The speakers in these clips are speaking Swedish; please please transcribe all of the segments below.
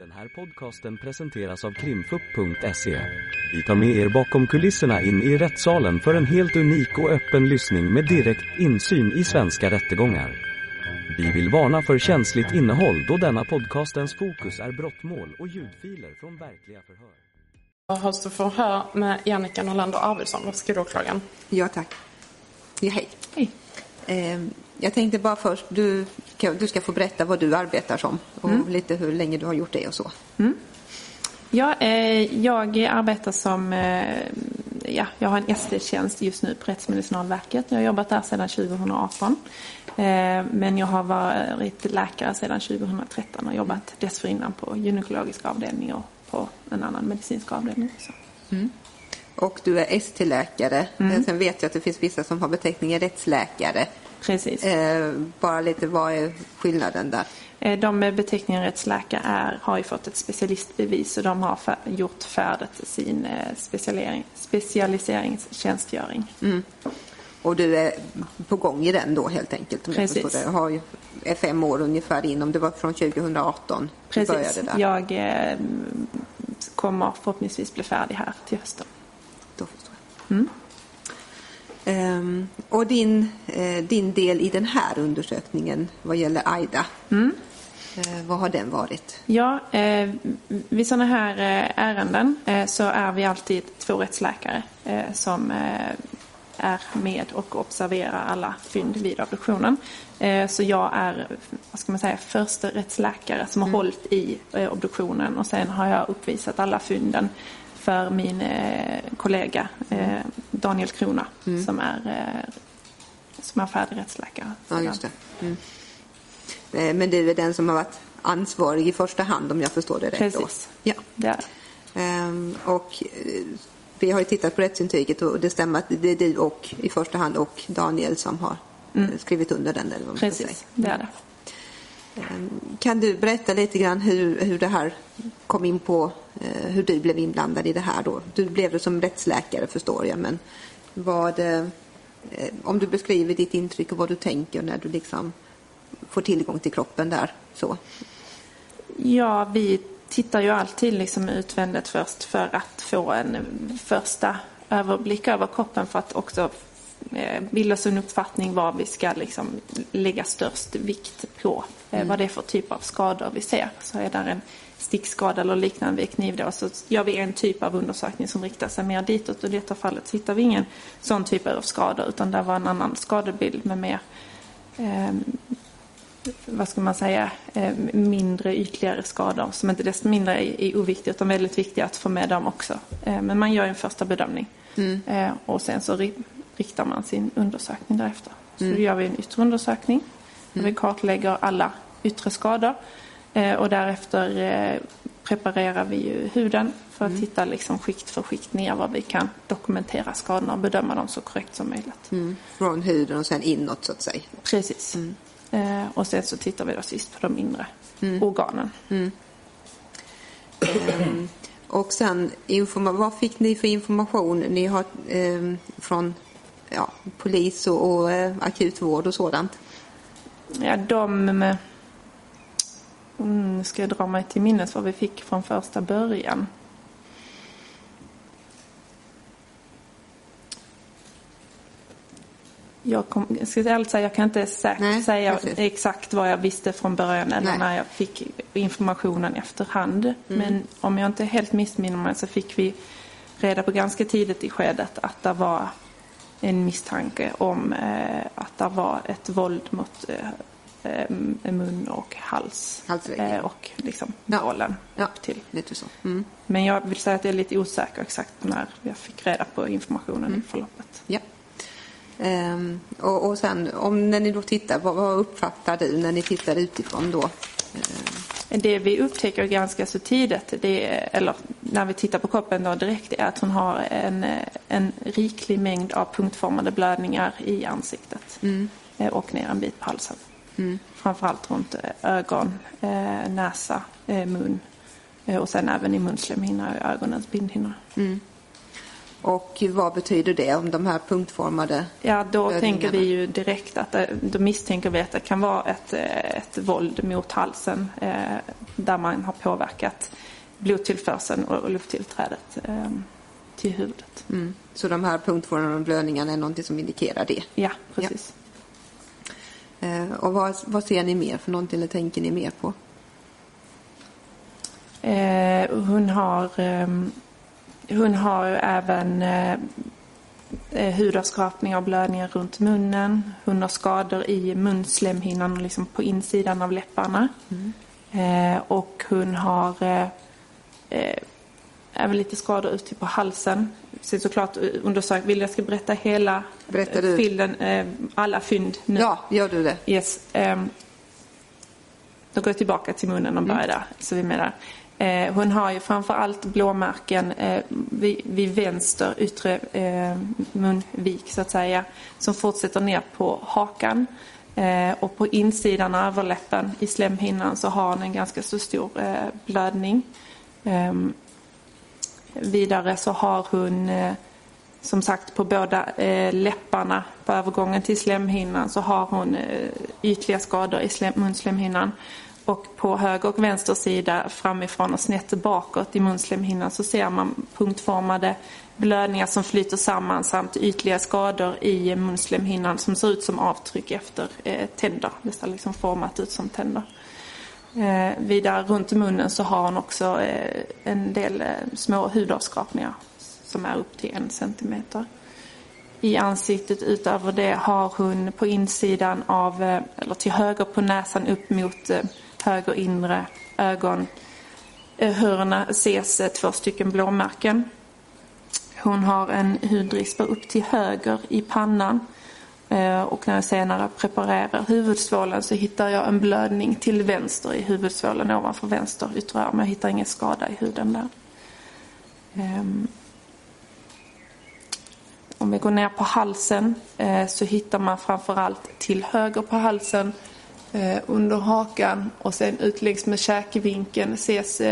Den här podcasten presenteras av krimfupp.se. Vi tar med er bakom kulisserna in i rättssalen för en helt unik och öppen lyssning med direkt insyn i svenska rättegångar. Vi vill varna för känsligt innehåll då denna podcastens fokus är brottmål och ljudfiler från verkliga förhör. Hörs du förhör med Jannica Norlander Arvidsson, varsågod Ja, tack. Ja, hej. Hej. Eh, jag tänkte bara först, du, du ska få berätta vad du arbetar som och lite hur länge du har gjort det och så. Ja, eh, jag arbetar som, eh, ja, jag har en ST-tjänst just nu på Rättsmedicinalverket. Jag har jobbat där sedan 2018. Eh, men jag har varit läkare sedan 2013 och jobbat dessförinnan på gynekologisk avdelning och på en annan medicinsk avdelning också. Och du är ST-läkare. Eh, Sen vet jag att det finns vissa som har beteckningen rättsläkare. Precis. Eh, bara lite, vad är skillnaden där? Eh, De med beteckningen rättsläkare är, har ju fått ett specialistbevis och de har fär, gjort färdigt sin eh, specialisering, specialiseringstjänstgöring. Och du är på gång i den då helt enkelt? om jag Precis. förstår det. Har ju, är fem år ungefär inom, det var från 2018 du började Precis. där. Jag eh, kommer förhoppningsvis bli färdig här till hösten. Då förstår jag. Ehm, och din, eh, din del i den här undersökningen vad gäller Aida, eh, vad har den varit? Ja, eh, vid sådana här ärenden så är vi alltid två rättsläkare som är med och observerar alla fynd vid obduktionen. Så jag är, vad ska man säga, första rättsläkare som har hållit i obduktionen och sen har jag uppvisat alla fynden för min eh, kollega eh, Daniel Krona som är eh, som är färdig rättsläkare. Ja, just det. Mm. Men du är den som har varit ansvarig i första hand om jag förstår det rätt Precis. Ja. Det är. Ehm, och vi har ju tittat på rättsintyget och det stämmer att det är du och i första hand och Daniel som har eh, skrivit under den. Eller vad man. Precis, det är det. Ehm, kan du berätta lite grann hur, hur det här kom in på, eh, hur du blev inblandad i det här då? Du blev det som rättsläkare förstår jag, men vad, eh, eh, om du beskriver ditt intryck och vad du tänker när du liksom får tillgång till kroppen där så. Ja, vi tittar ju alltid liksom utvändigt först för att få en första överblick över kroppen för att också bilda oss en uppfattning vad vi ska liksom lägga störst vikt på. Eh, Vad det är för typ av skador vi ser. Så är där en stickskada eller liknande vid kniv då, så gör vi en typ av undersökning som riktar sig mer ditåt. Och i detta fallet hittar vi ingen sån typ av skador utan det var en annan skadebild med mer ehm, vad ska man säga, eh, mindre ytligare skador som inte desto mindre är, är oviktiga utan väldigt viktiga att få med dem också. Eh, Men man gör en första bedömning Eh, och sen så riktar man sin undersökning därefter. Så då gör vi en yttre undersökning där vi kartlägger alla yttre skador Eh, och därefter eh, preparerar vi ju huden för att titta liksom skikt för skikt ner vad vi kan dokumentera skadorna och bedöma dem så korrekt som möjligt. Mm. Från huden och sen inåt så att säga. Precis. Eh, och sen så tittar vi då sist på de inre organen. Ehm, Och sen, informa- vad fick ni för information? Ni har ehm, från ja, polis och, och eh, akutvård och sådant. Ja, de... Mm, ska jag dra mig till minnes vad vi fick från första början. Jag, kom, jag ska säga, jag kan inte säkert Nej, säga precis. exakt vad jag visste från början eller Nej. när jag fick informationen efterhand. Men om jag inte helt missminner mig så fick vi reda på ganska tidigt i skedet att det var en misstanke om eh, att det var ett våld mot eh, eh, mun och hals. Halsväggen. Och liksom Ja. bålen Ja, upp till. lite så. Mm. Men jag vill säga att jag är lite osäker exakt när jag fick reda på informationen Mm. i förloppet. Ja. Ehm, och, och sen, om när ni då tittar, vad, vad uppfattar du när ni tittar utifrån då? Ehm, Det vi upptäcker ganska så tidigt, det eller när vi tittar på kroppen då direkt, är att hon har en, en riklig mängd av punktformade blödningar i ansiktet. Eh, Och ner en bit på halsen. Framförallt runt eh, ögon, eh, näsa, mun. Och sen även i munslemhinnan och ögonens bindhinna. Och vad betyder det om de här punktformade Ja, då tänker vi ju direkt att då misstänker vi att det kan vara ett, ett våld mot halsen eh, där man har påverkat blodtillförseln och, och lufttillträdet eh, till huvudet. Mm. Så de här punktformade blödningarna är någonting som indikerar det? Ja, precis. Eh, och vad, vad ser ni mer för någonting eller tänker ni mer på? Eh, hon har, ehm, hon har även eh, eh, hudavskrapningar och blödningar runt munnen. Hon har skador i munslemhinnan och liksom på insidan av läpparna. Eh, och hon har eh, eh, även lite skador ute på halsen. Så såklart undersökt, vill jag ska berätta hela Berättar du? eh, filmen, eh, alla fynd nu? Ja, gör du det? Yes. Um, då går jag tillbaka till munnen och börjar där. Så vi menar. Eh, hon har ju framför allt blåmärken eh, vid, vid vänster yttre eh, munvik så att säga. Som fortsätter ner på hakan. Eh, och på insidan av överläppen i slemhinnan så har hon en ganska så stor eh, blödning. Ehm, vidare så har hon eh, som sagt på båda eh, läpparna på övergången till slemhinnan så har hon eh, ytliga skador i slem, munslemhinnan. Och på höger och vänster sida framifrån och snett bakåt i munslemhinnan så ser man punktformade blödningar som flyter samman samt ytliga skador i munslemhinnan som ser ut som avtryck efter eh, tänder. Det ser liksom format ut som tänder. Eh, vidare runt munnen så har hon också eh, en del eh, små hudavskrapningar som är upp till en centimeter. I ansiktet utöver det har hon på insidan av, eh, eller till höger på näsan upp mot eh, höger inre ögon eh, hörna ses två stycken blåmärken. Hon har en hudrispa upp till höger i pannan. Eh, och när jag senare preparerar huvudsvålen så hittar jag en blödning till vänster i huvudsvålen ovanför vänster yttre arm. Jag hittar ingen skada i huden där. Ehm, om vi går ner på halsen eh, så hittar man framförallt till höger på halsen eh, under hakan och sen ut längs med käkvinkeln ses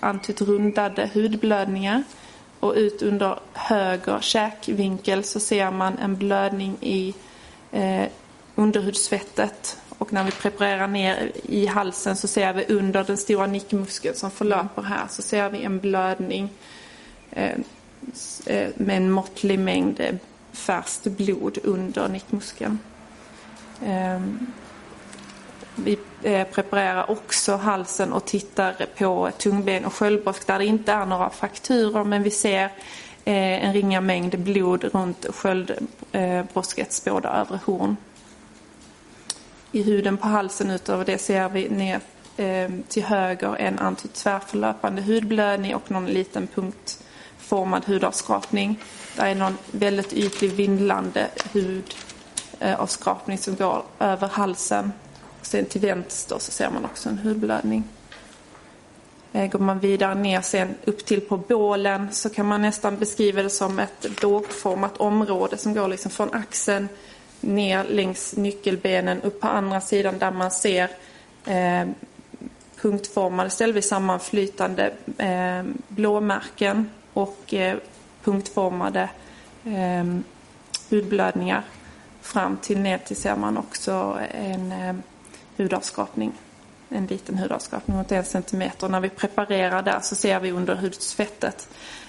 antytt rundade hudblödningar. Och ut under höger käkvinkel så ser man en blödning i eh, underhudsfettet. Och när vi preparerar ner i halsen så ser vi under den stora nickmuskeln som förlöper här så ser vi en blödning eh, eh med en måttlig mängd eh, färskt blod under nickmuskeln. Eh, vi eh, preparerar också halsen och tittar på tungben och sköldbrosk där det inte är några frakturer men vi ser eh, Eh, en ringa mängd blod runt sköldbroskets eh, båda övre horn. I huden på halsen utöver det ser vi ner eh, till höger en antitvärförlöpande hudblödning och någon liten punktformad hudavskrapning. Det är någon väldigt ytlig vindlande hudavskrapning som går över halsen. Och sen till vänster så ser man också en hudblödning. Eh, går man vidare ner sen upp till på bålen så kan man nästan beskriva det som ett bågformat område som går liksom från axeln ner längs nyckelbenen upp på andra sidan där man ser eh, punktformade, ställvis sammanflytande eh, blåmärken och eh, punktformade eh, hudblödningar. Fram till ner till ser man också en eh, hudavskrapning. En liten hudavskrapning mot en centimeter. När vi preparerar där så ser vi under hudsfettet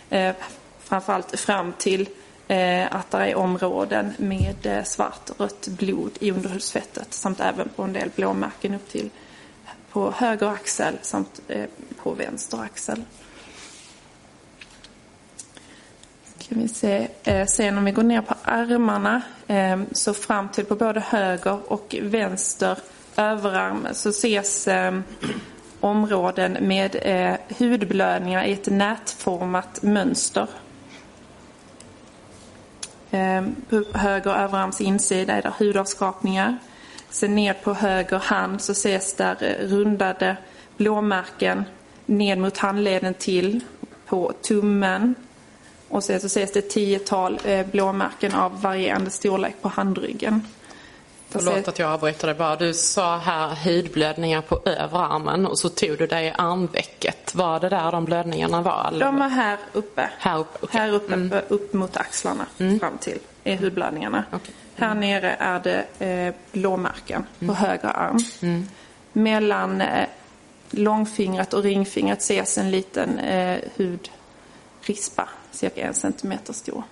eh, framförallt fram till eh, att det är områden med eh, svart och rött blod i underhudsfettet samt även på en del blåmärken upp till på höger axel samt eh, på vänster axel. Kan vi se. Eh, sen om vi går ner på armarna eh, så fram till på både höger och vänster överarm så ses eh, områden med eh, hudblödningar i ett nätformat mönster. Eh, på höger överarms insida är det hudavskrapningar. Sen ner på höger hand så ses där eh, rundade blåmärken ned mot handleden till på tummen. Och sen så ses det ett tiotal eh, blåmärken av varierande storlek på handryggen. Förlåt att jag avbryter dig bara. Du sa här hudblödningar på överarmen och så tog du dig i armvecket. Var det där de blödningarna var? eller? De var här uppe. Här uppe, okej. Här uppe, upp mot axlarna fram till är hudblödningarna. Okej. Här nere är det eh, blåmärken på höger arm. Mellan eh, långfingret och ringfingret ses en liten eh, hudrispa, cirka en centimeter stor.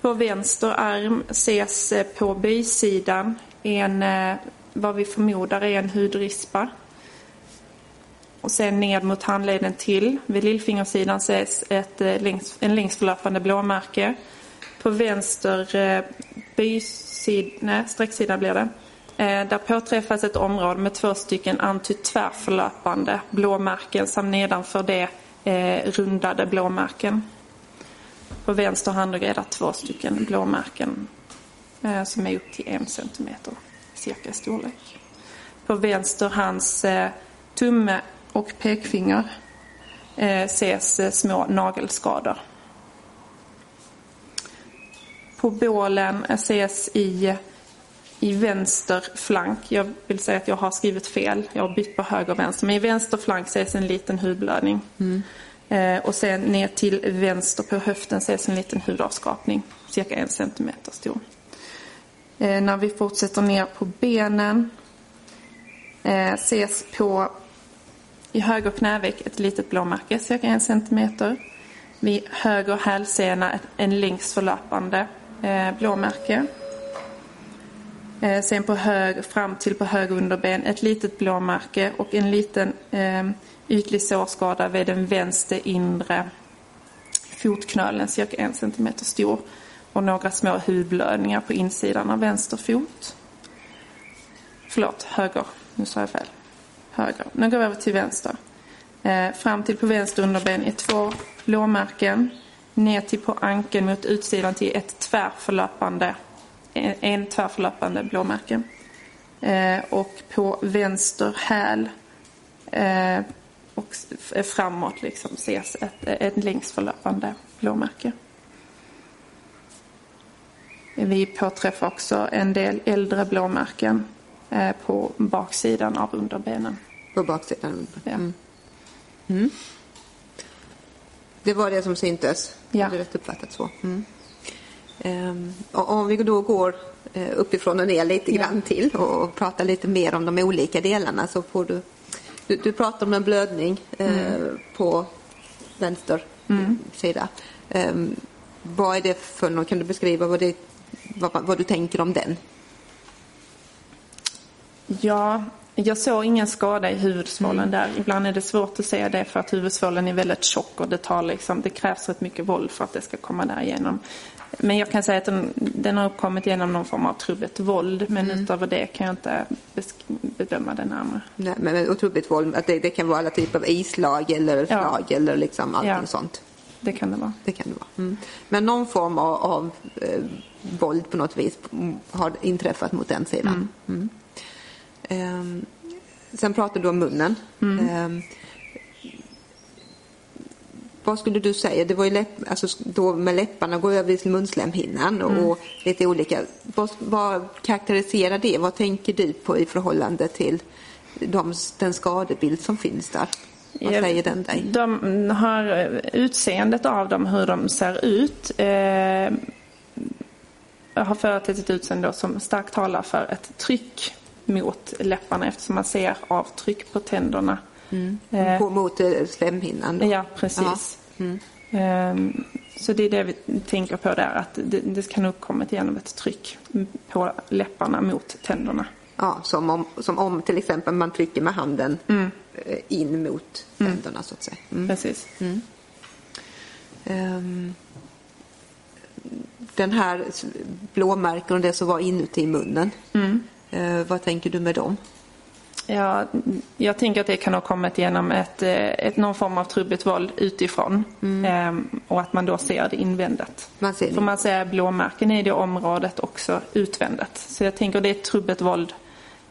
På vänster arm ses eh, på böjsidan en, eh, vad vi förmodar är en hudrispa. Och sen ned mot handleden till. Vid lillfingersidan ses ett, eh, längs, en längsförlöpande blåmärke. På vänster eh, bysid, nej, strecksida blir det. Där påträffas ett område med två stycken antitvärförlöpande blåmärken samt nedanför det eh, rundade blåmärken. På vänster hand är det två stycken blåmärken som är upp till en centimeter cirka i storlek. På vänster hands eh, tumme och pekfinger eh, ses eh, små nagelskador. På bålen ses i, i vänster flank, jag vill säga att jag har skrivit fel, jag har bytt på höger och vänster, men i vänster flank ses en liten hudblödning. Eh, och sen ner till vänster på höften ses en liten hudavskapning, cirka en centimeter stor. Eh, när vi fortsätter ner på benen eh, ses på i höger knäveck ett litet blåmärke, cirka en centimeter. Vid höger hälsena ett- längst förlöpande eh, blåmärke. Eh, sen på höger, fram till på höger underben ett litet blåmärke och en liten eh, ytlig sårskada vid den vänster inre fotknölen, cirka en centimeter stor. Och några små hudblödningar på insidan av vänster fot. Förlåt, höger. Nu sa jag fel. Höger. Nu går vi över till vänster. Eh, fram till på vänster underben är två blåmärken. Ner till på ankeln mot utsidan till ett tvärförlöpande, en, en tvärförlöpande blåmärke. Eh, och på vänster häl eh, och eh, framåt liksom ses ett, ett längsförlöpande blåmärke. Vi påträffar också en del äldre blåmärken eh, på baksidan av underbenen. På baksidan. Ja. Mm. Det var det som syntes. Ja. Är det rätt uppfattat så? Mm. Och om vi då går eh, uppifrån och ner lite grann till och, och pratar lite mer om de olika delarna så får du... Du, du pratar om en blödning eh, på vänster sida. Ehm, vad är det för något? Kan du beskriva vad, det, vad, vad du tänker om den? Ja, jag såg ingen skada i huvudsvålen där. Ibland är det svårt att se det för att huvudsvålen är väldigt tjock och det, tar liksom, det krävs rätt mycket våld för att det ska komma där igenom. Men jag kan säga att den, den har uppkommit genom någon form av trubbigt våld men utöver det kan jag inte bedöma det närmare. Nej, men otroligt våld, att det, det kan vara alla typer av islag eller slag eller liksom allting Ja. sånt. Det kan det vara. Det kan det vara. Mm. Men någon form av, av eh, våld på något vis mm, har inträffat mot den sidan. Mm. Ehm, sen pratade du om munnen. Ehm, vad skulle du säga? Det var ju läpp, alltså då med läpparna går över till munslemhinnan och, och lite olika. Vad, vad karaktäriserar det? Vad tänker du på i förhållande till de, den skadebild som finns där? Vad säger den dig? De har eh, utseendet av dem, hur de ser ut. Eh, har företett ett utseende som starkt talar för ett tryck mot läpparna eftersom man ser avtryck på tänderna. Eh, På, mot eh, slemhinnan? Då. Ja, precis. Ehm, Så det är det vi tänker på där, att det, det kan ha uppkommit genom ett tryck på läpparna mot tänderna. Ja, som om, som om till exempel man trycker med handen eh, in mot tänderna så att säga. Mm. Precis. Ehm, den här blåmärken och det som var inuti munnen. Eh, vad tänker du med dem? Ja, jag tänker att det kan ha kommit genom ett, eh, ett, någon form av trubbigt våld utifrån. Ehm, och att man då ser det invändigt. Man ser det. För man ser blåmärken i det området också utvändigt. Så jag tänker det är ett trubbigt våld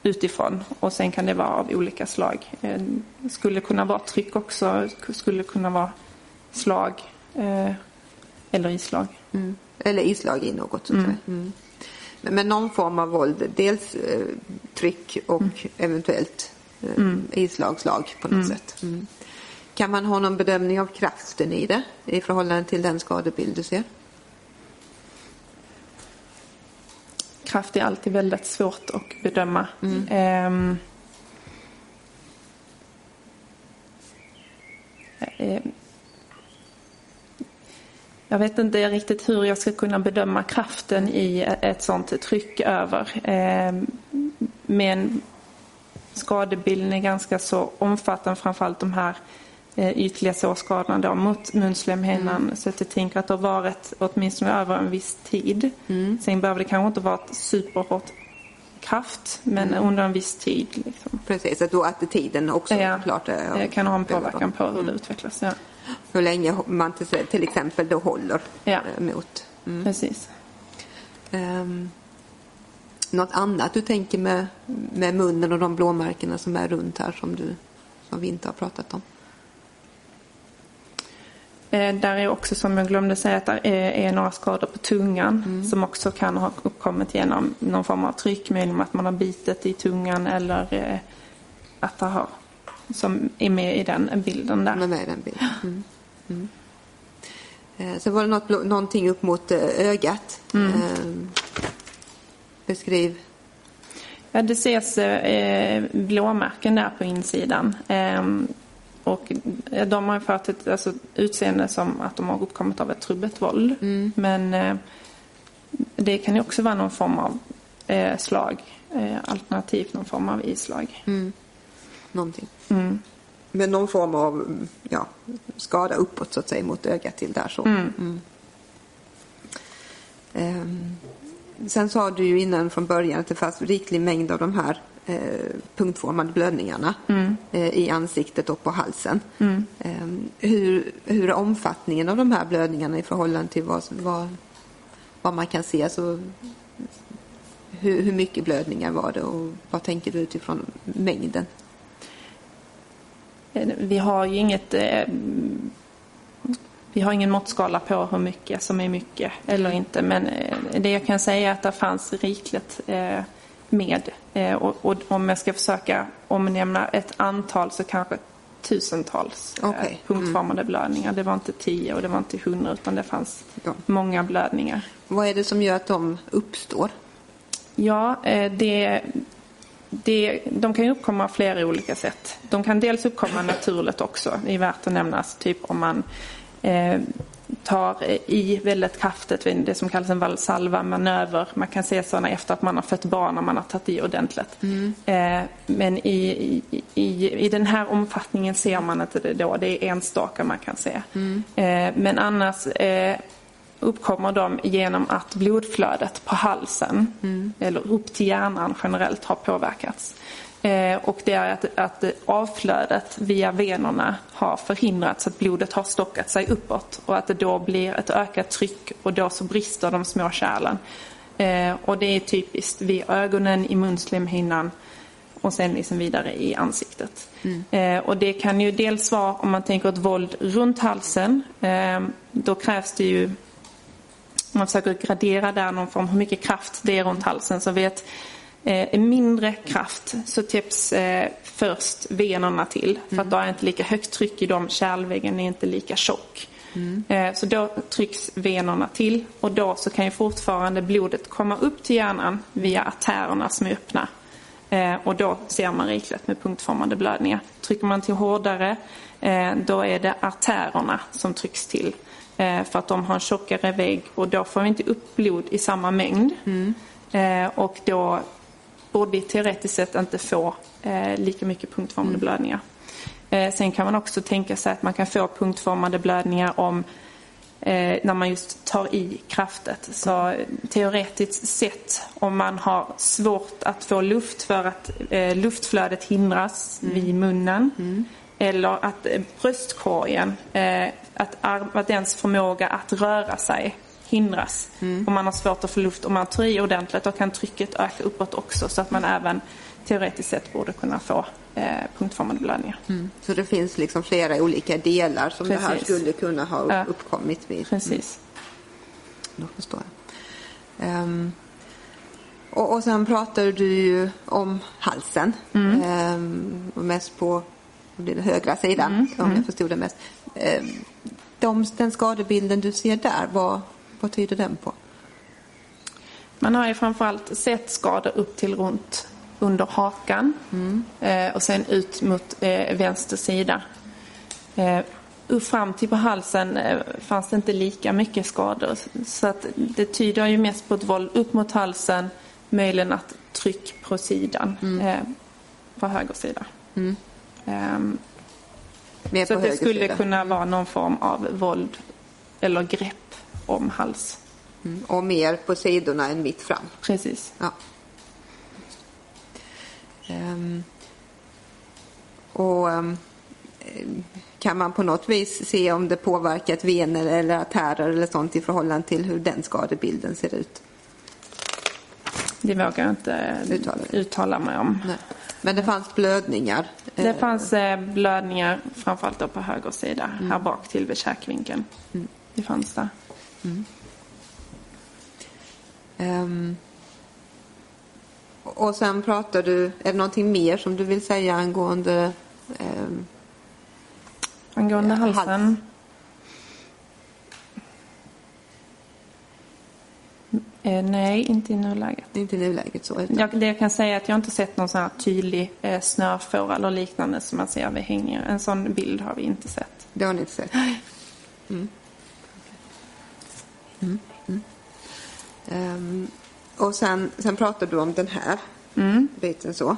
utifrån. Och sen kan det vara av olika slag. Eh, skulle kunna vara tryck också. Skulle kunna vara slag. Eh, eller islag. Eller islag i något så säga. Mm. Men, någon form av våld, dels eh, tryck och eventuellt eh, islagslag på något sätt. Mm. Kan man ha någon bedömning av kraften i det i förhållande till den skadebild du ser? Kraft är alltid väldigt svårt att bedöma. Ehm, eh, jag vet inte riktigt hur jag ska kunna bedöma kraften i ett sånt tryck över. Ehm, Men skadebilden är ganska så omfattande, framförallt de här ytliga sårskadorna då mot munslemhinnan. Så att jag tänker att det har varit åtminstone över en viss tid. Sen behöver det kanske inte vara ett superhårt kraft, men under en viss tid. Liksom. Precis, att då att tiden också Ja, klart är det kan ha en påverkan på hur det utvecklas. Ja. Hur länge man till, till exempel då håller Ja. eh, mot. Precis. Um, något annat du tänker med, med munnen och de blåmärkena som är runt här som, du, som vi inte har pratat om? Eh, där är också som jag glömde säga att det är, några skador på tungan som också kan ha uppkommit genom någon form av tryck, möjligen att man har bitit i tungan eller eh, att det har, som är med i den bilden där. Är i den bilden. Mm. Mm. Eh, så var det något, någonting upp mot ögat. Ehm, beskriv. Ja, det ses blåmärken där på insidan. Och de har ju fått ett alltså, utseende som att de har uppkommit av ett trubbigt våld. Men eh, det kan ju också vara någon form av eh, slag. Eh, alternativt någon form av islag. Någonting. Mm. Med någon form av mm, ja, skada uppåt så att säga mot ögat till där så. Mm. Ehm, sen sa du ju innan från början att det fanns riklig mängd av de här eh, punktformade blödningarna eh, i ansiktet och på halsen. Ehm, hur, hur är omfattningen av de här blödningarna i förhållande till vad, vad, vad man kan se? Alltså, hur, hur mycket blödningar var det och vad tänker du utifrån mängden? Eh, Vi har ju inget eh, vi har ingen måttskala på hur mycket som är mycket eller inte. Men eh, det jag kan säga är att det fanns rikligt eh, med. Eh, och, och om jag ska försöka omnämna ett antal så kanske tusentals eh, Okej. punktformade blödningar. Det var inte tio och det var inte hundra utan det fanns Ja. många blödningar. Vad är det som gör att de uppstår? Ja, eh, det, det, de kan uppkomma av flera olika sätt. De kan dels uppkomma naturligt också, det är värt att nämnas. Typ om man eh, tar i väldigt kraftigt vid det som kallas en valsalva-manöver. Man kan se sådana efter att man har fött barn när man har tagit i ordentligt. Eh, men i, i, i, den här omfattningen ser man inte det då. Det är enstaka man kan se. Eh, men annars eh, uppkommer de genom att blodflödet på halsen eller upp till hjärnan generellt har påverkats. Eh, och det är att, att avflödet via venerna har förhindrats, att blodet har stockat sig uppåt och att det då blir ett ökat tryck och då så brister de små kärlen. Eh, och det är typiskt vid ögonen, i munslemhinnan och sen liksom vidare i ansiktet. Eh, och det kan ju dels vara om man tänker ett våld runt halsen. Då krävs det ju om man försöker gradera där någon form hur mycket kraft det är runt halsen så vet eh, mindre kraft så täpps eh, först venerna till för att då är inte lika högt tryck i dem, kärlväggen är inte lika tjock. Eh, så då trycks venerna till och då så kan ju fortfarande blodet komma upp till hjärnan via artärerna som är öppna. Eh, och då ser man rikligt med punktformade blödningar. Trycker man till hårdare då är det artärerna som trycks till. För att de har en tjockare vägg och då får vi inte upp blod i samma mängd. Eh, och då borde teoretiskt sett inte få eh, lika mycket punktformade blödningar. Eh, sen kan man också tänka sig att man kan få punktformade blödningar om eh, när man just tar i kraftet. Så eh, teoretiskt sett om man har svårt att få luft för att eh, luftflödet hindras vid munnen eller att eh, bröstkorgen, att, ar- att dens förmåga att röra sig hindras. Om man har svårt att få luft, om man tar i ordentligt då kan trycket öka uppåt också så att man även teoretiskt sett borde kunna få eh, punktformade blödningar. Så det finns liksom flera olika delar som det här Precis. skulle kunna ha uppkommit vid. Precis. Då förstår jag. Ehm, Och, och sen pratade du ju om halsen. Mm. Och mest på det, högra sidan, Mm, om jag förstod det mest. Ehm, de, den skadebilden du ser där, vad, vad tyder den på? Man har ju framförallt sett skador upp till runt under hakan eh, och sen ut mot eh, vänster sida. Eh, fram till på halsen eh, fanns det inte lika mycket skador. Så att det tyder ju mest på ett våld upp mot halsen, möjligen att tryck på sidan, eh, på höger sida. Ehm, Mer så att det skulle sida. kunna vara någon form av våld eller grepp om hals. Mm. Och mer på sidorna än mitt fram. Precis. Ja. Ehm, och ehm, kan man på något vis se om det påverkat vener eller artärer eller sånt i förhållande till hur den skadebilden ser ut? Det vågar jag inte Uttala. uttala mig om. Nej. Men det fanns blödningar. Det Eh, fanns eh, blödningar framförallt på höger sida, Mm. här bak till vid käkvinkeln. Det fanns där. Ehm, och sen pratar du, är det någonting mer som du vill säga angående ehm, Angående Ja, halsen. hals. Eh, nej, inte i nuläget. inte i nuläget så? Utan, Jag, det jag kan säga är att jag inte sett någon sån här tydlig eh, snörfår eller liknande som man ser vid hängningar. En sån bild har vi inte sett. Det har ni inte sett? Mm. Mm. Mm. Ehm, och sen, sen pratar du om den här biten så.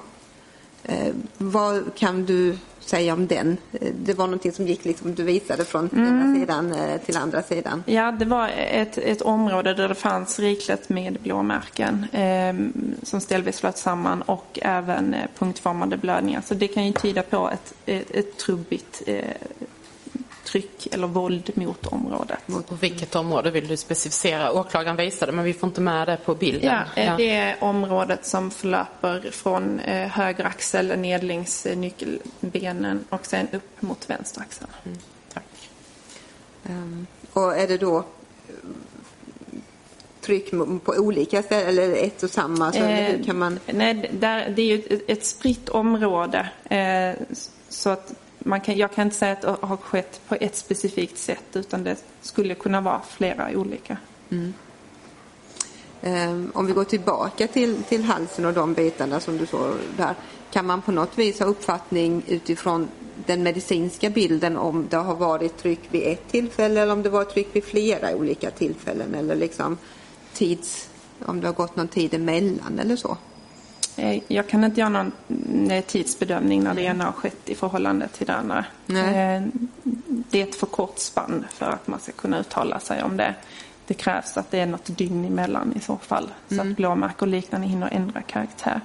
Eh, vad kan du säga om den? Det var någonting som gick liksom, du visade från ena sidan eh, till andra sidan. Ja, det var ett, ett område där det fanns rikligt med blåmärken eh, som ställvis flöt samman och även eh, punktformade blödningar. Så det kan ju tyda på ett, ett, ett trubbigt eh, tryck eller våld mot området. På vilket område vill du specificera? Åklagaren visade men vi får inte med det på bilden. Ja, eh, det är området som förlöper från eh, höger axel ner längs eh, nyckelbenen och sen upp mot vänster axel. Tack. Ehm, och är det då eh, tryck på olika ställen eller ett och samma? Så Eh, kan man... Nej, där, det är ju ett, ett spritt område. Eh, så att man kan, jag kan inte säga att det har skett på ett specifikt sätt utan det skulle kunna vara flera olika. Mm. Ehm, om vi går tillbaka till, till halsen och de bitarna som du såg där. Kan man på något vis ha uppfattning utifrån den medicinska bilden om det har varit tryck vid ett tillfälle eller om det var tryck vid flera olika tillfällen eller liksom tids, om det har gått någon tid emellan eller så? Eh, Jag kan inte göra någon eh, tidsbedömning när det ena har skett i förhållande till det andra. Nej. Eh, Det är ett för kort spann för att man ska kunna uttala sig om det. Det krävs att det är något dygn emellan i så fall. Så att blåmärken och liknande hinner ändra karaktär.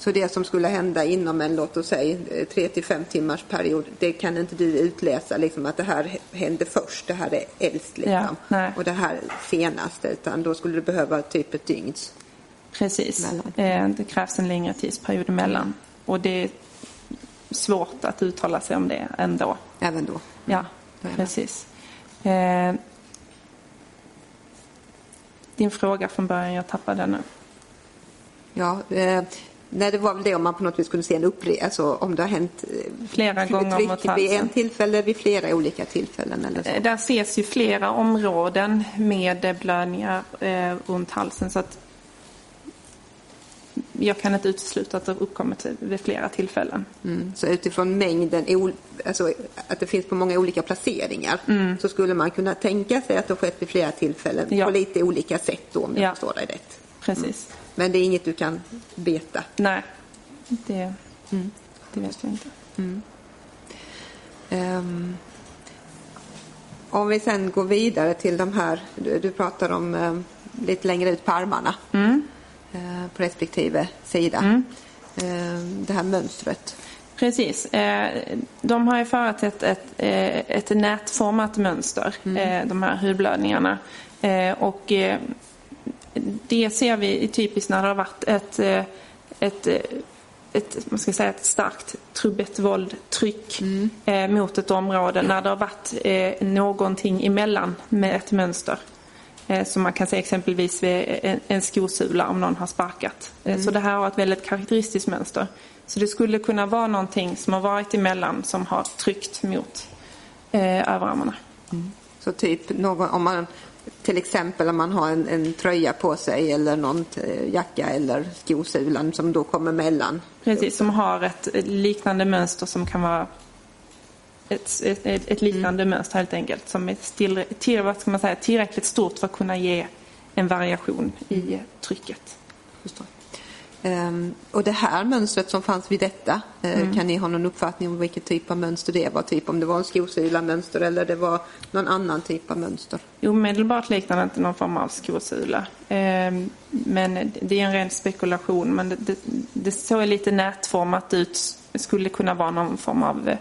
Så det som skulle hända inom en, låt oss säga, eh, tre till fem timmars period, det kan inte du utläsa liksom att det här hände först, det här är äldst liksom. Ja, och det här senast, utan då skulle du behöva typ ett dygns. Precis. Mellan. Eh, Det krävs en längre tidsperiod emellan. Och det är svårt att uttala sig om det ändå. Även då. Ja, är det. precis. Eh, Din fråga från början, jag tappade den nu. Ja, eh, nej, det var väl det om man på något vis kunde se en upprepning, alltså om det har hänt eh, Flera gånger mot vid halsen. en tillfälle, vid flera olika tillfällen eller så. Eh, Där ses ju flera områden med blödningar eh, runt halsen. Så att jag kan inte utesluta att det uppkommit vid flera tillfällen. Mm. Så utifrån mängden, alltså att det finns på många olika placeringar, så skulle man kunna tänka sig att det har skett vid flera tillfällen Ja. på lite olika sätt då, om jag Ja. förstår dig rätt. Precis. Men det är inget du kan veta. Nej, det, det vet jag inte. Ehm, om vi sen går vidare till de här, du, du pratar om ehm, lite längre ut på armarna eh, på respektive sida. Ehm, det här mönstret. Precis. Eh, De har ju företett ett, eh, ett nätformat mönster, eh, de här hudblödningarna. Och det ser vi typiskt när det har varit ett, eh, ett, eh, ett, man ska säga ett starkt trubbigt våld, tryck eh, mot ett område när det har varit eh, någonting emellan med ett mönster. Eh, som man kan se exempelvis vid en, en skosula om någon har sparkat. Eh, Så det här har ett väldigt karaktäristiskt mönster. Så det skulle kunna vara någonting som har varit emellan som har tryckt mot eh, överarmarna. Så typ någon, om man till exempel om man har en, en tröja på sig eller någon eh, jacka eller skosulan som då kommer mellan. Precis, som har ett liknande mönster som kan vara ett, ett, ett, liknande mönster helt enkelt. Som är still, till, vad ska man säga, tillräckligt stort för att kunna ge en variation i trycket. Förstår. Ehm, och det här mönstret som fanns vid detta, eh, kan ni ha någon uppfattning om vilken typ av mönster det var? Typ om det var en skosula-mönster eller det var någon annan typ av mönster? Omedelbart liknar det inte någon form av skosula. Ehm, men det är en ren spekulation. Men det, det, det såg lite nätformat ut. Det skulle kunna vara någon form av eh,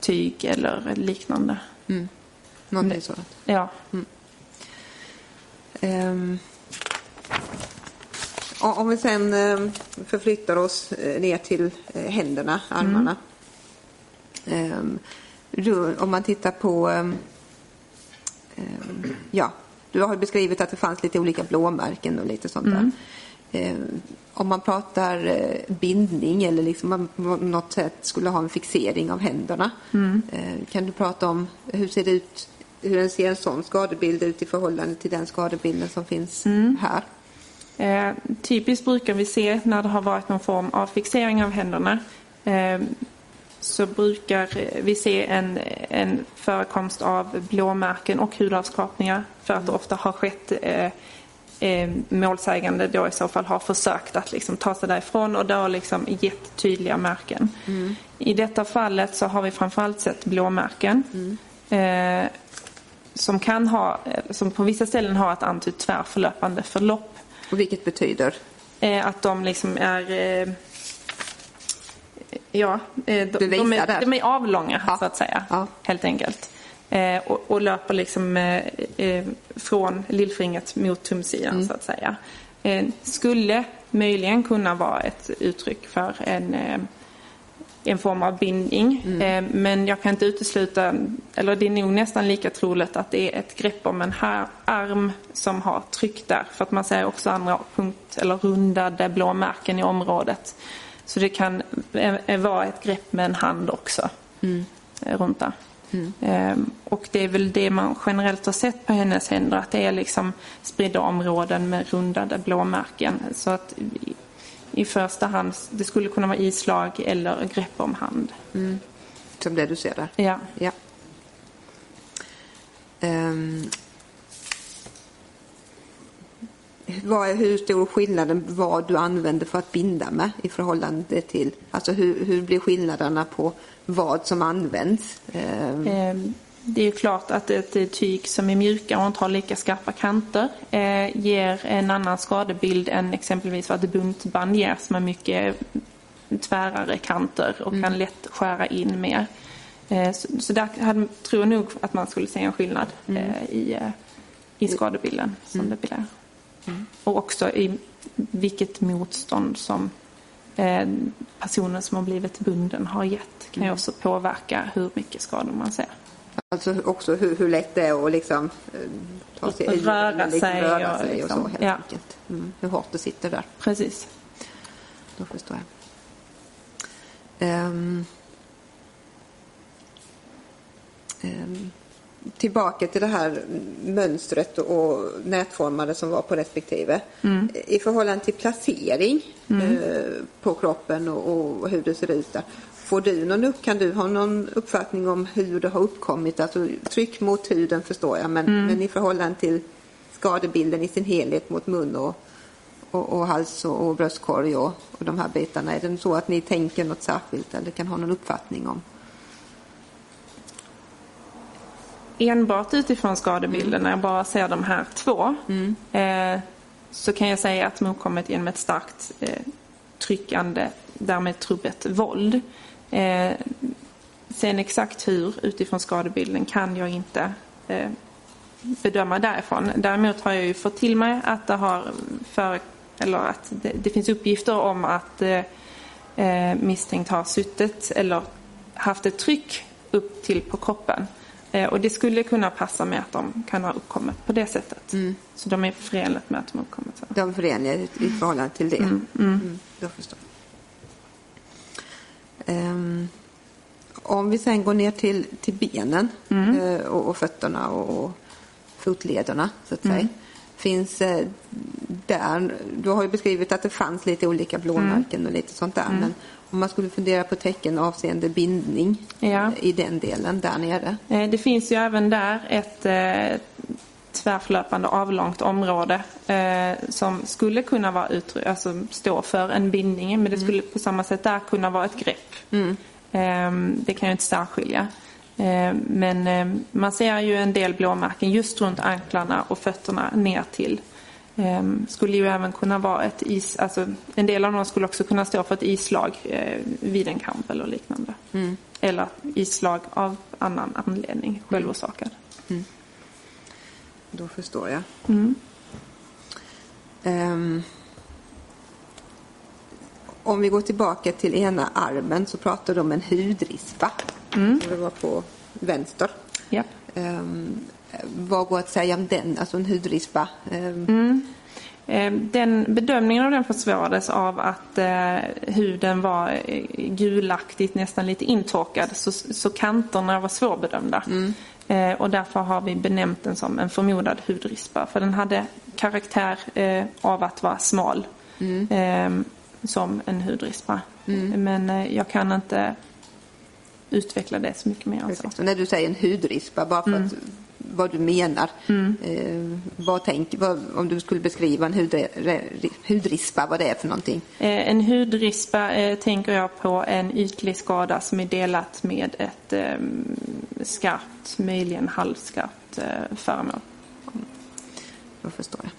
tyg eller liknande. Någonting sådant. Ja, Ehm, och om vi sen ehm, förflyttar oss eh, ner till eh, händerna, armarna. Då- om man tittar på, ja, du har beskrivit att det fanns lite olika blåmärken och lite sånt där. Ehm, om man pratar eh, bindning eller liksom man på något sätt skulle ha en fixering av händerna. Eh, kan du prata om hur ser det ut, hur en ser en sån skadebild ut i förhållande till den skadebilden som finns här? Eh, typiskt brukar vi se när det har varit någon form av fixering av händerna eh, så brukar vi se en, en förekomst av blåmärken och hudavskrapningar för att det ofta har skett eh, eh, målsägande då i så fall har försökt att liksom ta sig därifrån och då liksom gett tydliga märken. I detta fallet så har vi framförallt sett blåmärken. Eh, som kan ha, eh, som på vissa ställen har ett antytt tvärförlöpande förlopp. Och vilket betyder? Eh, att de liksom är eh, Ja, eh, de, de, är, de är avlånga Ja. så att säga. Ja. Helt enkelt. Och, och löper liksom från lillfingret mot tumsidan Mm. så att säga. Skulle möjligen kunna vara ett uttryck för en en form av bindning. Mm. Eh, Men jag kan inte utesluta, eller det är nog nästan lika troligt att det är ett grepp om en här arm som har tryck där. För att man ser också andra punkt, eller rundade blåmärken i området. Så det kan eh, eh, vara ett grepp med en hand också. eh, Runt där. Eh, Och det är väl det man generellt har sett på hennes händer. Att det är liksom spridda områden med rundade blåmärken. Så att i- första hand, det skulle kunna vara islag eller grepp om hand. Som det du ser där? Ja. Ja. Ehm. vad hur stor skillnaden vad du använder för att binda med i förhållande till, alltså hur, hur blir skillnaderna på vad som används? Ehm, Eh, Det är ju klart att ett tyg som är mjukare och inte har lika skarpa kanter eh, ger en annan skadebild än exempelvis vad ett buntband ger som har mycket tvärare kanter och kan lätt skära in mer. Eh, Så, så där hade, tror jag nog att man skulle se en skillnad eh, i, eh, i skadebilden som det blir. Och också i vilket motstånd som eh, personen som har blivit bunden har gett kan ju också påverka hur mycket skador man ser. Alltså också hur, hur lätt det är att liksom eh, ta sig Röra liksom sig röra och sig och liksom, så helt ja. enkelt. Mm, hur hårt det sitter där. Precis. Då förstår jag. Ehm. Ehm. Tillbaka till det här mönstret och nätformade som var på respektive. I förhållande till placering eh, på kroppen och, och hur det ser ut där. Får du någon upp, kan du ha någon uppfattning om hur det har uppkommit? Alltså tryck mot huden förstår jag men, men i förhållande till skadebilden i sin helhet mot mun och, och, och hals och, och bröstkorg och, och de här bitarna. Är det så att ni tänker något särskilt eller kan ha någon uppfattning om? Enbart utifrån skadebilden, när jag bara ser de här två, eh, så kan jag säga att de har kommit genom ett starkt eh, tryckande, därmed trubbigt våld. Eh, sen exakt hur utifrån skadebilden kan jag inte eh, bedöma därifrån. Däremot har jag ju fått till mig att det har för, eller att det, det finns uppgifter om att eh, eh, misstänkt har suttit eller haft ett tryck upp till på kroppen Eh, och det skulle kunna passa med att de kan ha uppkommit på det sättet. Så de är förenligt med att de har uppkommit så. De är förenliga i förhållande till det. Mm, jag förstår. Ehm, om vi sen går ner till, till benen eh, och, och fötterna och, och fotlederna så att säga. Finns eh, där, du har ju beskrivit att det fanns lite olika blåmärken och lite sånt där. Men om man skulle fundera på tecken avseende bindning Ja. i den delen där nere. Eh, Det finns ju även där ett tvärflöpande avlångt område eh, som skulle kunna vara utry- alltså stå för en bindning men det skulle på samma sätt där kunna vara ett grepp. Eh, det kan jag inte särskilja. Eh, men eh, man ser ju en del blåmärken just runt anklarna och fötterna ner till. Eh, skulle ju även kunna vara ett is, alltså en del av dem skulle också kunna stå för ett islag eh, vid en kamp eller liknande. Eller islag av annan anledning, självorsakad. Då förstår jag. Mm. Ehm, om vi går tillbaka till ena armen så pratar du om en hudrispa. Mm. Det var på vänster. Ja. Ehm, vad går att säga om den, alltså en hudrispa? Ehm, Mm. Eh, Den bedömningen av den försvårades av att eh, huden var eh, gulaktigt, nästan lite intorkad. Så, så kanterna var svårbedömda. Eh, och därför har vi benämnt den som en förmodad hudrispa. För den hade karaktär eh, av att vara smal. Eh, som en hudrispa. Men eh, jag kan inte utveckla det så mycket mer. Alltså. Så när du säger en hudrispa, bara för Mm. att, vad du menar. Eh, vad tänk, vad, om du skulle beskriva en hudre, hudrispa, vad det är för någonting? Eh, En hudrispa eh, tänker jag på en ytlig skada som är delat med ett eh, skarpt, möjligen halvskarpt eh, föremål. Då förstår jag.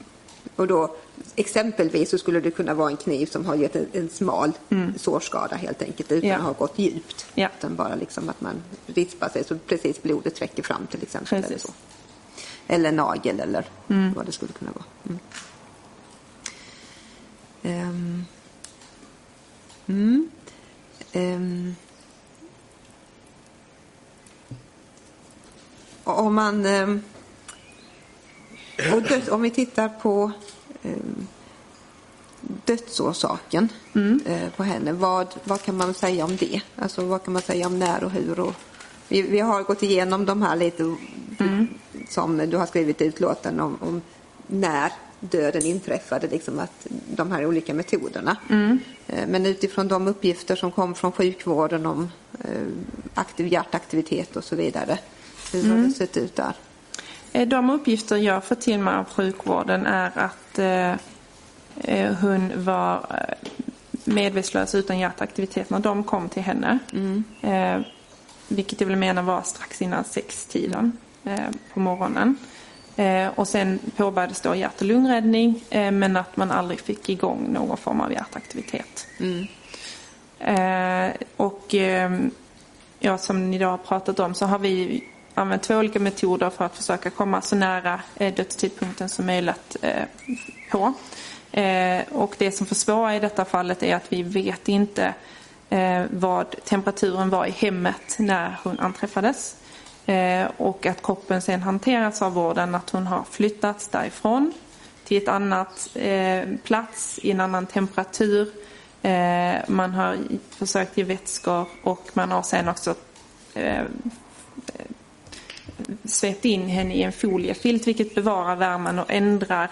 Och då exempelvis så skulle det kunna vara en kniv som har gett en, en smal sårskada helt enkelt utan Mm. Ja. att ha gått djupt. Ja. Utan bara liksom att man rispar sig så precis blodet räcker fram till exempel. Eller, så. eller nagel eller vad det skulle kunna vara. Mm. Ehm. Mm. Ehm. Om man ehm, och döds, om vi tittar på dödsorsaken eh, på henne, vad, vad kan man säga om det? Alltså vad kan man säga om när och hur? Och, vi, vi har gått igenom de här lite som du har skrivit i utlåtanden om, om när döden inträffade, liksom att de här olika metoderna. Eh, Men utifrån de uppgifter som kom från sjukvården om eh, aktiv hjärtaktivitet och så vidare, hur har det sett ut där? Eh, De uppgifter jag får till mig av sjukvården är att eh, eh, hon var eh, medvetslös utan hjärtaktivitet när de kom till henne. Eh, vilket jag vill mena var strax innan sextiden eh, på morgonen. Eh, och sen påbörjades då hjärt och lungräddning eh, men att man aldrig fick igång någon form av hjärtaktivitet. Eh, och ja, som ni då har pratat om så har vi använt två olika metoder för att försöka komma så nära eh, dödstidpunkten som möjligt eh, på. Eh, och det som försvårar i detta fallet är att vi vet inte vad temperaturen var i hemmet när hon anträffades. Och att kroppen sen hanteras av vården, att hon har flyttats därifrån till ett annat plats i en annan temperatur. Man har försökt ge vätskor och man har sen också svept in henne i en foliefilt vilket bevarar värmen och ändrar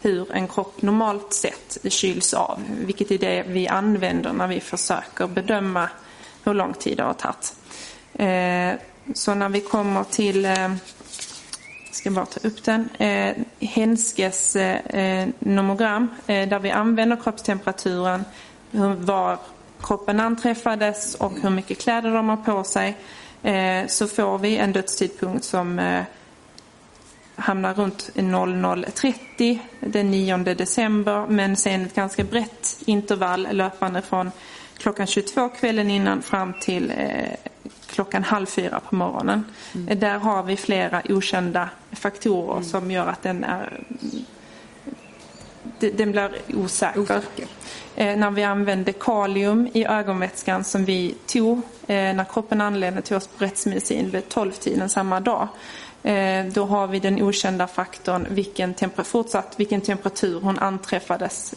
hur en kropp normalt sett kyls av. Vilket är det vi använder när vi försöker bedöma hur lång tid det har tagit. Eh, så när vi kommer till jag ska bara ta upp den. Eh, Henskes eh, eh, nomogram eh, där vi använder kroppstemperaturen, hur, var kroppen anträffades och hur mycket kläder de har på sig. Eh, så får vi en dödstidpunkt som eh, hamnar runt 00.30 den 9 december men sen ett ganska brett intervall löpande från klockan 22 kvällen innan fram till eh, klockan halv fyra på morgonen. Eh, Där har vi flera okända faktorer som gör att den är den blir osäker. Osäker. Eh, när vi använde kalium i ögonvätskan som vi tog eh, när kroppen anlände till oss på rättsmedicin vid 12-tiden samma dag. Eh, då har vi den okända faktorn vilken fortsatt vilken temperatur hon anträffades,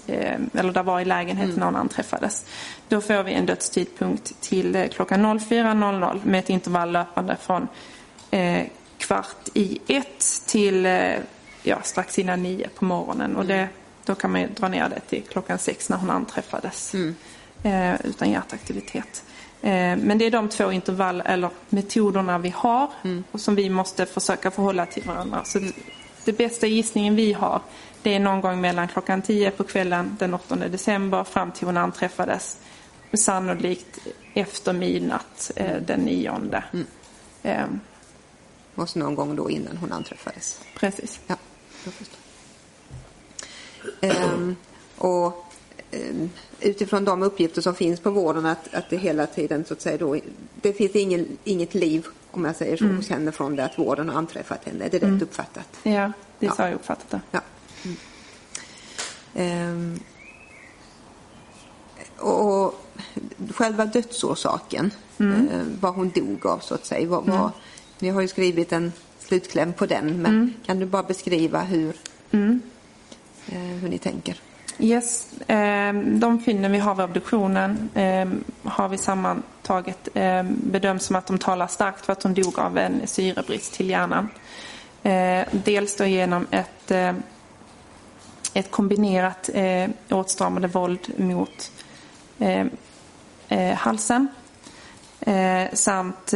eller där var i lägenheten när hon anträffades. Då får vi en dödstidpunkt till klockan 04.00 med ett intervall löpande från kvart i ett till ja, strax innan nio på morgonen. Och det, då kan man dra ner det till klockan sex när hon anträffades eh, utan hjärtaktivitet. Eh, men det är de två intervall eller metoderna vi har och som vi måste försöka förhålla till varandra. Så det, det bästa gissningen vi har det är någon gång mellan klockan 10 på kvällen den 8 december fram till hon anträffades. Sannolikt efter midnatt eh, den 9. Eh, Och så någon gång då innan hon anträffades. precis. Ja, jag förstår. Ehm, och ehm, utifrån de uppgifter som finns på vården att, att det hela tiden så att säga då, det finns ingen, inget liv om jag säger så hos henne från det att vården har anträffat henne. Är det rätt uppfattat? Ja, det är Ja. så jag uppfattat det. Ja. Mm. Ehm, och själva dödsorsaken, eh, vad hon dog av så att säga. Vad, vad, ni har ju skrivit en slutkläm på den, men kan du bara beskriva hur, eh, hur ni tänker? Yes, ehm, de fynden vi har vid obduktionen ehm, har vi sammantaget ehm, bedömt som att de talar starkt för att hon dog av en syrebrist till hjärnan. Eh, dels då genom ett, ett kombinerat eh, åtstramande våld mot eh, halsen samt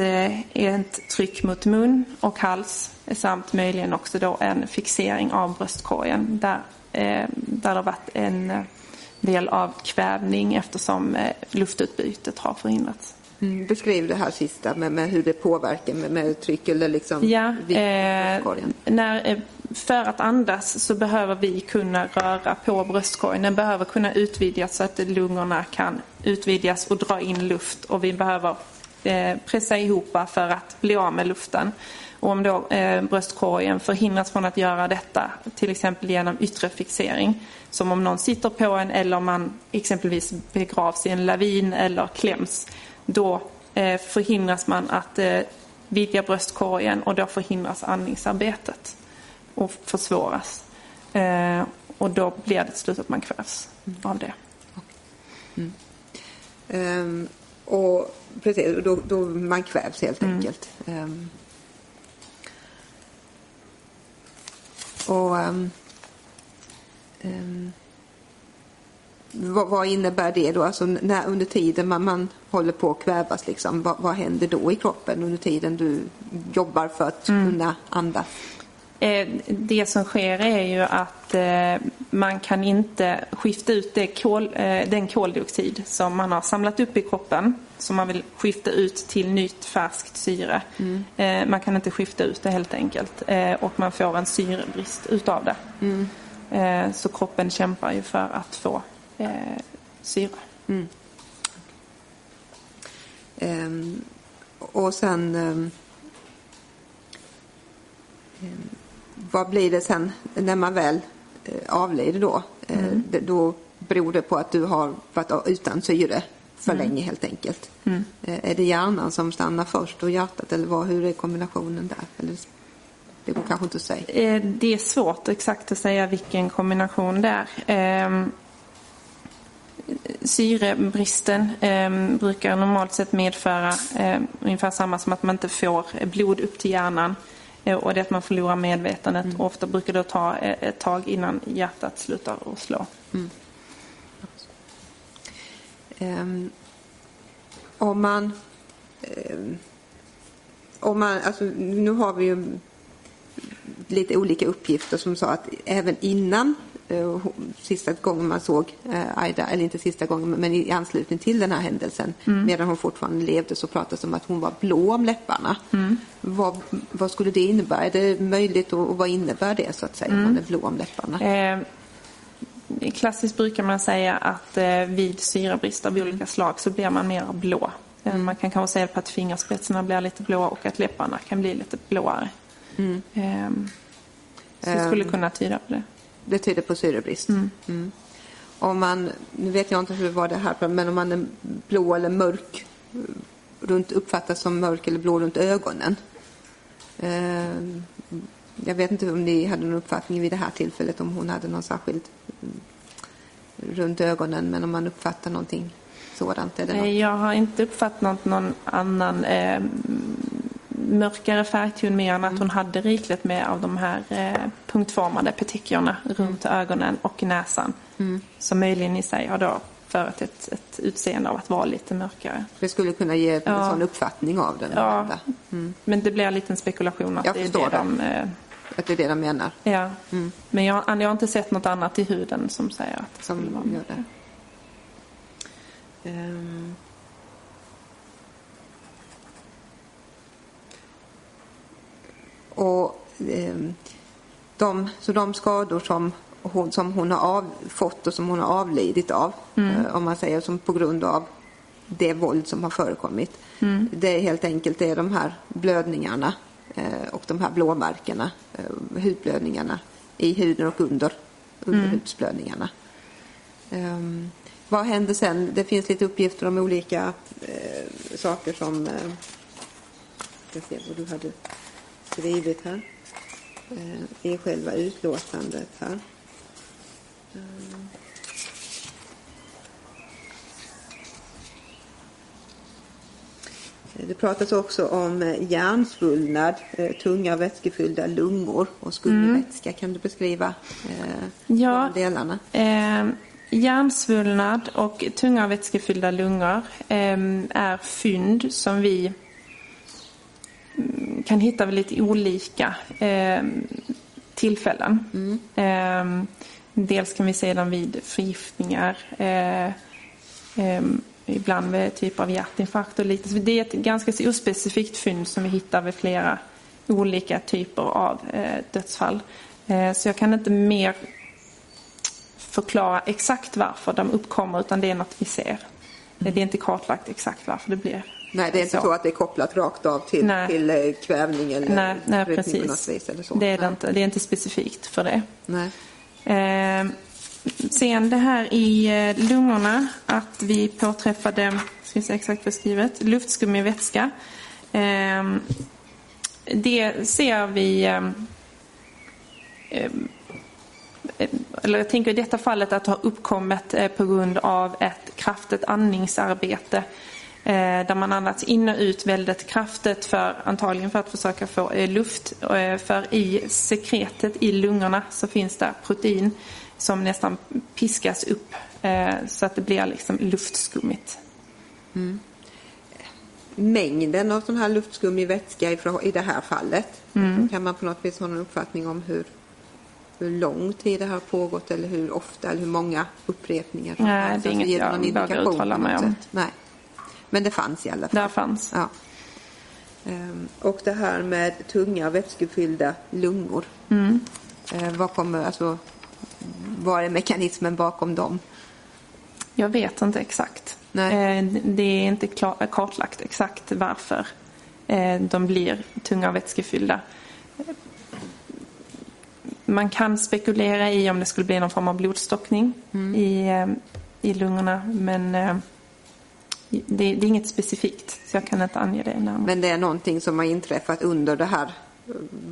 ett tryck mot mun och hals samt möjligen också då en fixering av bröstkorgen där, där det har varit en eh, del av kvävning eftersom eh, luftutbytet har förhindrats. Mm, beskriv det här sista med, med hur det påverkar med, med tryck eller liksom Ja, eh, när, eh, för att andas så behöver vi kunna röra på bröstkorgen. Den behöver kunna utvidgas så att lungorna kan utvidgas och dra in luft. Och vi behöver eh, pressa ihop för att bli av med luften. Och om då eh, bröstkorgen förhindras från att göra detta, till exempel genom yttre fixering, som om någon sitter på en eller om man exempelvis begravs i en lavin eller kläms, då eh, förhindras man att eh, vidga bröstkorgen och då förhindras andningsarbetet och försvåras. Eh, och då blir det till slut att man kvävs av det. Ehm, och precis, då, då man kvävs helt enkelt. Ehm, och ehm, ehm, vad, vad innebär det då? Alltså när, under tiden man, man håller på att kvävas, liksom, vad, vad händer då i kroppen under tiden du jobbar för att kunna andas? Eh, Det som sker är ju att eh, man kan inte skifta ut kol, eh, den koldioxid som man har samlat upp i kroppen som man vill skifta ut till nytt färskt syre. Eh, Man kan inte skifta ut det helt enkelt eh, och man får en syrebrist utav det. Eh, Så kroppen kämpar ju för att få eh, syre. Ehm, och sen... ehm, ehm, vad blir det sen när man väl eh, avlider då? Eh, det, då beror det på att du har varit utan syre för länge helt enkelt. Eh, är det hjärnan som stannar först och hjärtat eller vad, hur är kombinationen där? Eller, det går kanske inte att säga. Eh, Det är svårt exakt att säga vilken kombination det är. Ehm, Syrebristen ehm, brukar normalt sett medföra ehm, ungefär samma som att man inte får blod upp till hjärnan eh, och det att man förlorar medvetandet. Och ofta brukar det ta ett tag innan hjärtat slutar att slå. Ehm, om man... ehm, om man alltså, nu har vi ju lite olika uppgifter som sa att även innan eh, sista gången man såg eh, Aida, eller inte sista gången men i anslutning till den här händelsen medan hon fortfarande levde så pratades det om att hon var blå om läpparna. Vad, vad skulle det innebära? Är det möjligt och, och vad innebär det så att säga om hon är blå om läpparna? Eh, klassiskt brukar man säga att eh, vid syrebrist av olika slag så blir man mer blå. Eh, Man kan kanske säga på att fingerspetsarna blir lite blåa och att läpparna kan bli lite blåare. Eh, så det skulle kunna tyda på det. Det tyder på syrebrist. Mm. Om man, nu vet jag inte hur var det här, men om man är blå eller mörk runt, uppfattas som mörk eller blå runt ögonen. Jag vet inte om ni hade någon uppfattning vid det här tillfället om hon hade någon särskild mm, runt ögonen, men om man uppfattar någonting sådant. Är det något? Jag har inte uppfattat någon annan eh, mörkare färgton mer än att hon hade rikligt med av de här eh, punktformade petekiorna runt ögonen och näsan. Som möjligen i sig har då förut ett, ett utseende av att vara lite mörkare. Det skulle kunna ge en Ja. sån uppfattning av den. Ja, måhända. men det blir en liten spekulation att Jag det är det det. de... Eh, Att det är det de menar. ja. Men jag, jag har inte sett något annat i huden som säger att det som skulle vara gör det. Ehm. Och ehm, de, så de skador som hon, som hon har av, fått och som hon har avlidit av, eh, om man säger som på grund av det våld som har förekommit. Det är helt enkelt det är de här blödningarna Eh, och de här blåmärkena, eh, hudblödningarna i huden och under underhudsblödningarna. Ehm, vad händer sen? Det finns lite uppgifter om olika eh, saker som... Eh, jag ska se vad du hade skrivit här. Eh, I själva utlåtandet här. Ehm. Det pratas också om eh, hjärnsvullnad, eh, tunga vätskefyllda lungor och skuggvätska. Kan du beskriva eh, Ja. de delarna? Eh, hjärnsvullnad och tunga vätskefyllda lungor eh, är fynd som vi mm, kan hitta vid lite olika eh, tillfällen. Eh, dels kan vi se dem vid förgiftningar, ibland vid typ av hjärtinfarkt och liknande. Så Det är ett ganska så ospecifikt fynd som vi hittar vid flera olika typer av eh, dödsfall. Eh, så jag kan inte mer förklara exakt varför de uppkommer utan det är något vi ser. Det är inte kartlagt exakt varför det blir Nej, det är inte så, att det är kopplat rakt av till, Nej. till eh, kvävning eller Nej, nej precis. vis. Eller så. Det är det inte. Det är inte specifikt för det. Nej. Eh, sen det här i eh, lungorna att vi påträffade, ska se exakt beskrivet, luftskum i vätska. Ehm, det ser vi ehm, ehm, eller jag tänker i detta fallet att det har uppkommit eh, på grund av ett kraftigt andningsarbete eh, där man andats in och ut väldigt kraftigt för antagligen för att försöka få luft. För i sekretet i lungorna så finns det protein som nästan piskas upp eh, så att det blir liksom luftskummigt. Mängden av sån här luftskum i vätska i, det här fallet. Mm. Kan man på något vis ha någon uppfattning om hur, hur lång tid det har pågått eller hur ofta eller hur många upprepningar? som Nej, det är Alltså, inget ger det jag någon vågar uttala mig om. Nej. Men det fanns i alla fall. Där fanns. Ja. Ehm, Och det här med tunga vätskefyllda lungor. Mm. Eh, Vad kommer, alltså, vad är mekanismen bakom dem? Jag vet inte exakt. Nej. Eh, Det är inte kartlagt exakt varför eh, de blir tunga och vätskefyllda. Man kan spekulera i om det skulle bli någon form av blodstockning i, eh, i lungorna men det, det är inget specifikt så jag kan inte ange det närmare. Men det är någonting som har inträffat under det här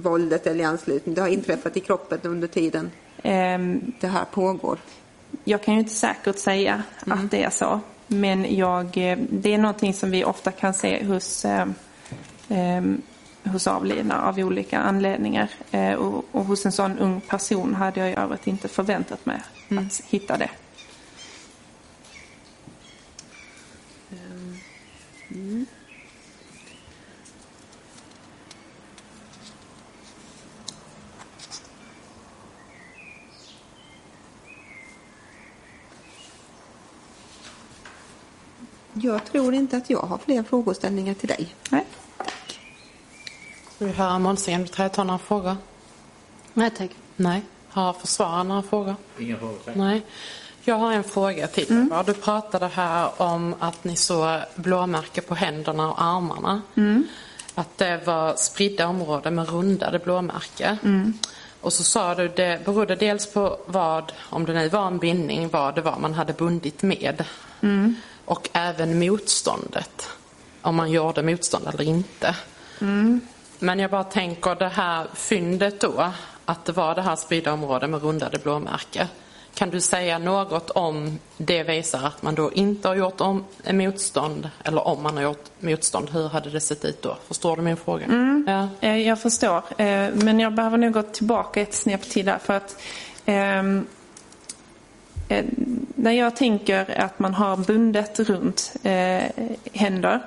våldet eller i anslutning. Det har inträffat i kroppen under tiden det här pågår. Jag kan ju inte säkert säga att det är så. Men jag, eh, det är någonting som vi ofta kan se hos, eh, eh, hos avlidna av olika anledningar. Eh, och, och hos en sån ung person hade jag i övrigt inte förväntat mig att hitta det. Jag tror inte att jag har fler frågeställningar till dig. Nej. Ska vi höra Måns Enbeträd ta några frågor? Nej tack. Nej. Har försvararen några frågor? Inga frågor. tack. Nej. Jag har en fråga till Mm. Du pratade här om att ni såg blåmärken på händerna och armarna. Mm. Att det var spridda områden med rundade blåmärken. Mm. Och så sa du det berodde dels på vad, om det nu var en bindning, vad det var man hade bundit med. Mm. Och även motståndet. Om man gjorde motstånd eller inte. Mm. Men jag bara tänker det här fyndet då, att det var det här spridda området med rundade blåmärken. Kan du säga något om det visar att man då inte har gjort om motstånd eller om man har gjort motstånd, hur hade det sett ut då? Förstår du min fråga? Ja. Eh, Jag förstår. Eh, Men jag behöver nog gå tillbaka ett snäpp till där. För att ehm, eh, när jag tänker att man har bundet runt eh, händer.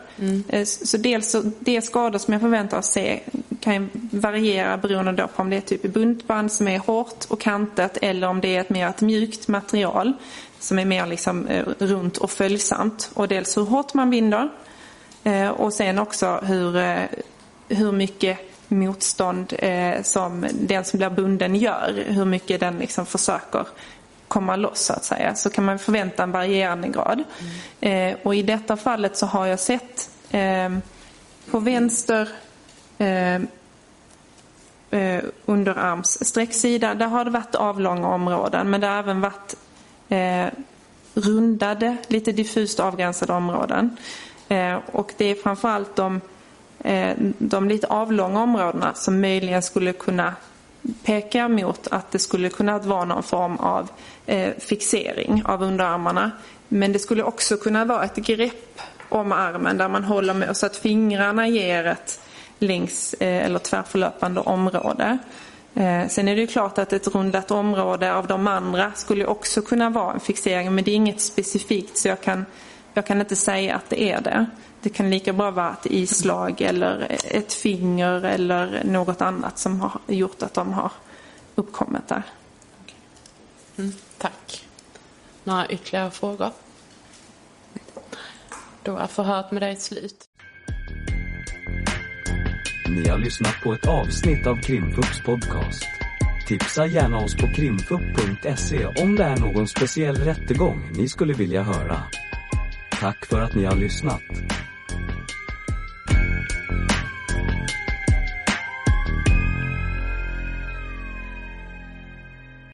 Eh, så dels så de skador som jag förväntar oss se kan variera beroende på om det är typ buntband som är hårt och kantat eller om det är ett mer ett mjukt material som är mer liksom eh, runt och följsamt. Och dels hur hårt man binder eh, och sen också hur, hur mycket motstånd som den som blir bunden gör. Hur mycket den liksom försöker komma loss så att säga. Så kan man förvänta en varierande grad. Eh, och i detta fallet så har jag sett eh, på vänster ehm, eh, eh, underarmssträcksida, där har det varit avlånga områden men det har även varit eh, rundade, lite diffust avgränsade områden. Eh, och det är framförallt de, eh, de lite avlånga områdena som möjligen skulle kunna pekar mot att det skulle kunna vara någon form av eh, fixering av underarmarna. Men det skulle också kunna vara ett grepp om armen där man håller med så att fingrarna ger ett längs eh, eller tvärförlöpande område. Eh, sen är det ju klart att ett rundat område av de andra skulle också kunna vara en fixering men det är inget specifikt så jag kan, jag kan inte säga att det är det. Det kan lika bra vara ett islag eller ett finger eller något annat som har gjort att de har uppkommit där. Mm, tack. Några ytterligare frågor? Då är förhöret med dig slut. Ni har lyssnat på ett avsnitt av Krimfupps podcast. Tipsa gärna oss på krimfupp.se om det är någon speciell rättegång ni skulle vilja höra. Tack för att ni har lyssnat.